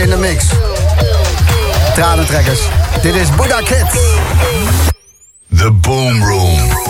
in de mix. Tranentrekkers. Dit is Buddha Kids. The Boom Room.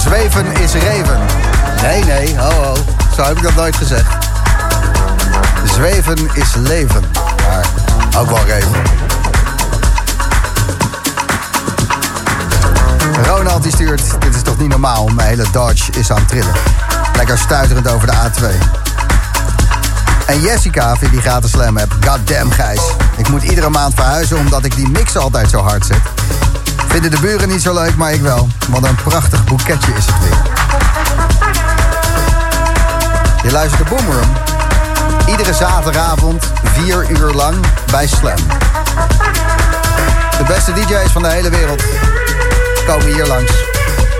Zweven is reven. Nee, nee, ho, ho. Zo heb ik dat nooit gezegd. Zweven is leven. Maar ook wel reven. Ronald die stuurt, dit is toch niet normaal, mijn hele Dodge is aan het trillen. Lekker stuiterend over de A2. En Jessica vindt die gratis slam app. Goddamn Gijs. Ik moet iedere maand verhuizen omdat ik die mix altijd zo hard zet. Vinden de buren niet zo leuk, maar ik wel. Wat een prachtig boeketje is het weer. Je luistert de Boomroom. Iedere zaterdagavond, vier uur lang, bij Slam. De beste DJ's van de hele wereld komen hier langs.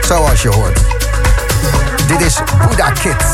Zoals je hoort. Dit is Buddha Kid.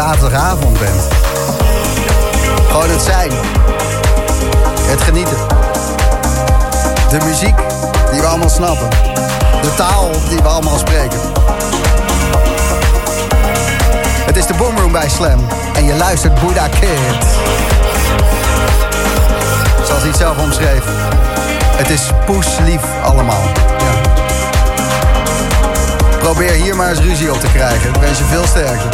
Zaterdagavond bent. Gewoon het zijn. Het genieten. De muziek die we allemaal snappen. De taal die we allemaal spreken. Het is de Boomroom bij Slam. En je luistert Buddha Kid. Zoals hij zelf omschreef. Het is poeslief allemaal. Ja. Probeer hier maar eens ruzie op te krijgen. Ik wens je veel sterkte.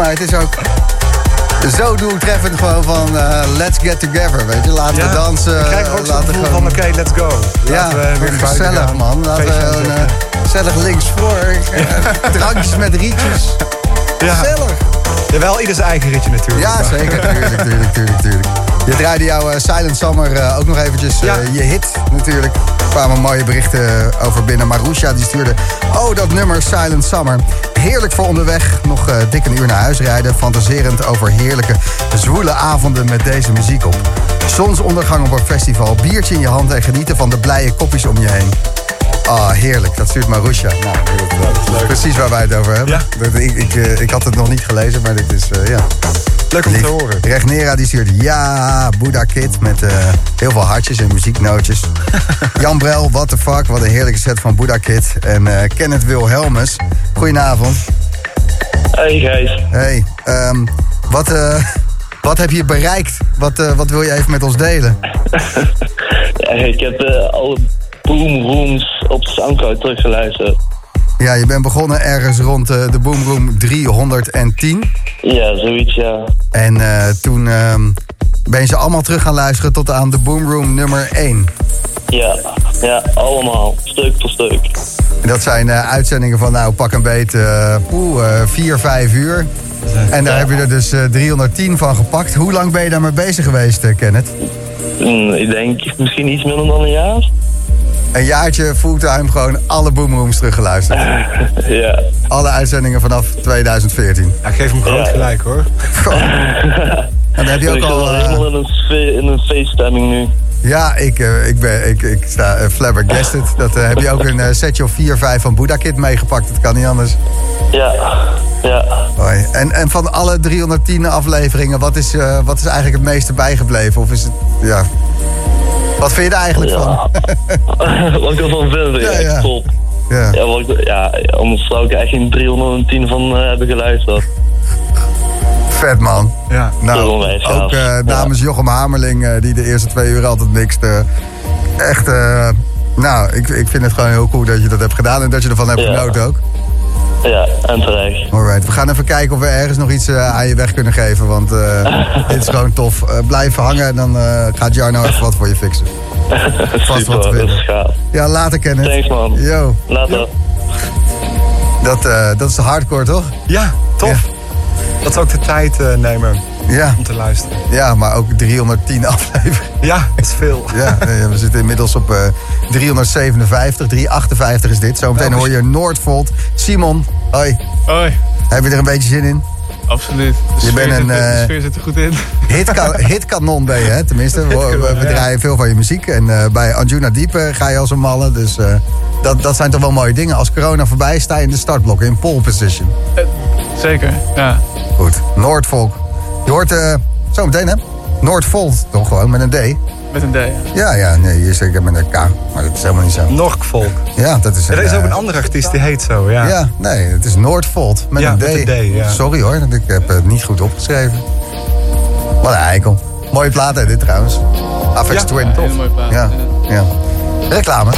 Maar het is ook zo doeltreffend gewoon van eh, let's get together, weet je. Laten we dansen. Ik krijg ook zo'n laten gevoel gewoon- van, oké, let's go. Laten Ja, we weer gezellig gaan. man. Laten we eh, gezellig linksvoor. eh, drankjes met rietjes. Ja. Gezellig. Ja, wel ieder zijn eigen ritje natuurlijk. Ja, zeker. Tuurlijk, tuurlijk, tuurlijk, tuurlijk. Je draaide jouw eh, Silent Summer eh, ook nog eventjes. eh, Ja. je hit natuurlijk. Er kwamen mooie berichten over binnen. Marusha die stuurde... Oh, dat nummer Silent Summer. Heerlijk voor onderweg. Nog eh, dik een uur naar huis rijden. Fantaserend over heerlijke zwoele avonden met deze muziek op. Zonsondergang op een festival. Biertje in je hand en genieten van de blije kopjes om je heen. Ah, heerlijk. Dat stuurt Marusha. Nou, dat is precies waar wij het over hebben. Ja. Ik, ik, eh, ik had het nog niet gelezen, maar dit is... eh, ja. Leuk om te horen. Regnera die stuurt ja, Buddha Kid met eh, heel veel hartjes en muzieknootjes. Jan Brel, what the fuck, wat een heerlijke set van Buddha Kid. En eh, Kenneth Wilhelmus, goedenavond. Hey Gijs. Hey, ehm, wat, eh, wat heb je bereikt? Wat, eh, wat wil je even met ons delen? Ja, ik heb eh, alle boomrooms op Soundcloud teruggeluisterd. Ja, je bent begonnen ergens rond eh, de Boomroom 310. Ja, zoiets ja. En eh, toen ehm, ben je ze allemaal terug gaan luisteren tot aan de Boomroom nummer 1. Ja, ja, allemaal. Stuk voor stuk. Dat zijn eh, uitzendingen van nou pak een beet eh poeh, eh, vier, vijf uur. En daar heb je er dus eh, 310 van gepakt. Hoe lang ben je daarmee bezig geweest, Kenneth? Hm, ik denk misschien iets minder dan een jaar. Een jaartje fulltime gewoon alle boomrooms teruggeluisterd. ja. Alle uitzendingen vanaf 2014. Ja, geef hem groot Ja. gelijk hoor. En dan heb je ik ook zit al... wel eh, helemaal in een, sfeer, in een feeststemming nu. ja, ik, eh, ik, ben, ik, ik sta eh, flabbergasted. Dat eh, heb je ook een eh, setje of 4, 5 van Buddha Kid meegepakt. Dat kan niet anders. Ja, ja. Hoi. En, en van alle 310 afleveringen, wat is, eh, wat is eigenlijk het meeste bijgebleven? Of is het, ja... Wat vind je er eigenlijk van? Wat ik ervan vind, Ja, ja, ja. echt top. Ja. Ja, wat ik, ja, anders zou ik echt geen 310 van eh, hebben geluisterd. Vet man. Ja. Nou, ook eh, namens Jochem Hamerling, eh, die de eerste twee uur altijd eh, echt, eh, nou, ik, ik vind het gewoon heel cool dat je dat hebt gedaan en dat je ervan hebt Ja. genoten ook. Ja, en terecht. Alright, we gaan even kijken of we ergens nog iets eh, aan je weg kunnen geven, want eh, dit is gewoon tof. Eh, blijf hangen en dan eh, gaat Jarno even wat voor je fixen. Vast wat te vinden. gaaf. Ja, later kennen. Thanks man. Yo, Later. dat, eh, dat is de hardcore toch? Ja, tof. Dat is ook de tijd eh, nemen Ja, om te luisteren. ja, maar ook 310 afleveringen. Ja, dat is veel. Ja, we zitten inmiddels op eh 357, 358 is dit. Zometeen hoor je Noordvolt. Simon, hoi. Hoi, Heb je er een beetje zin in? absoluut. De, Je bent een, zit, er- eh, de sfeer zit er goed in. Hitka hitkanon ben je, hè? tenminste. We, we, we ja. draaien veel van je muziek. En eh, bij Anjuna Diep eh, ga je als een malle. Dus eh, dat, dat zijn toch wel mooie dingen. Als corona voorbij is, sta je in de startblokken, in pole position. Zeker, ja. Goed, Noordvolk. Je hoort eh, zometeen, hè? Noordvolt, toch gewoon, met een D. Met een D. ja. Ja, nee, hier zeg ik met een K. Maar dat is helemaal niet zo. Norkvolk. Ja, dat is Ja, er is eh, ook een andere artiest die heet zo, ja. Ja, nee, het is Noordvolt met Ja, een D. met een D, ja. Sorry hoor, ik heb het niet goed opgeschreven. Wat een eikel. Mooie plaat hè, dit trouwens. Afex Ja, Twin. ja, mooie plaat, Ja, ja. Reclame.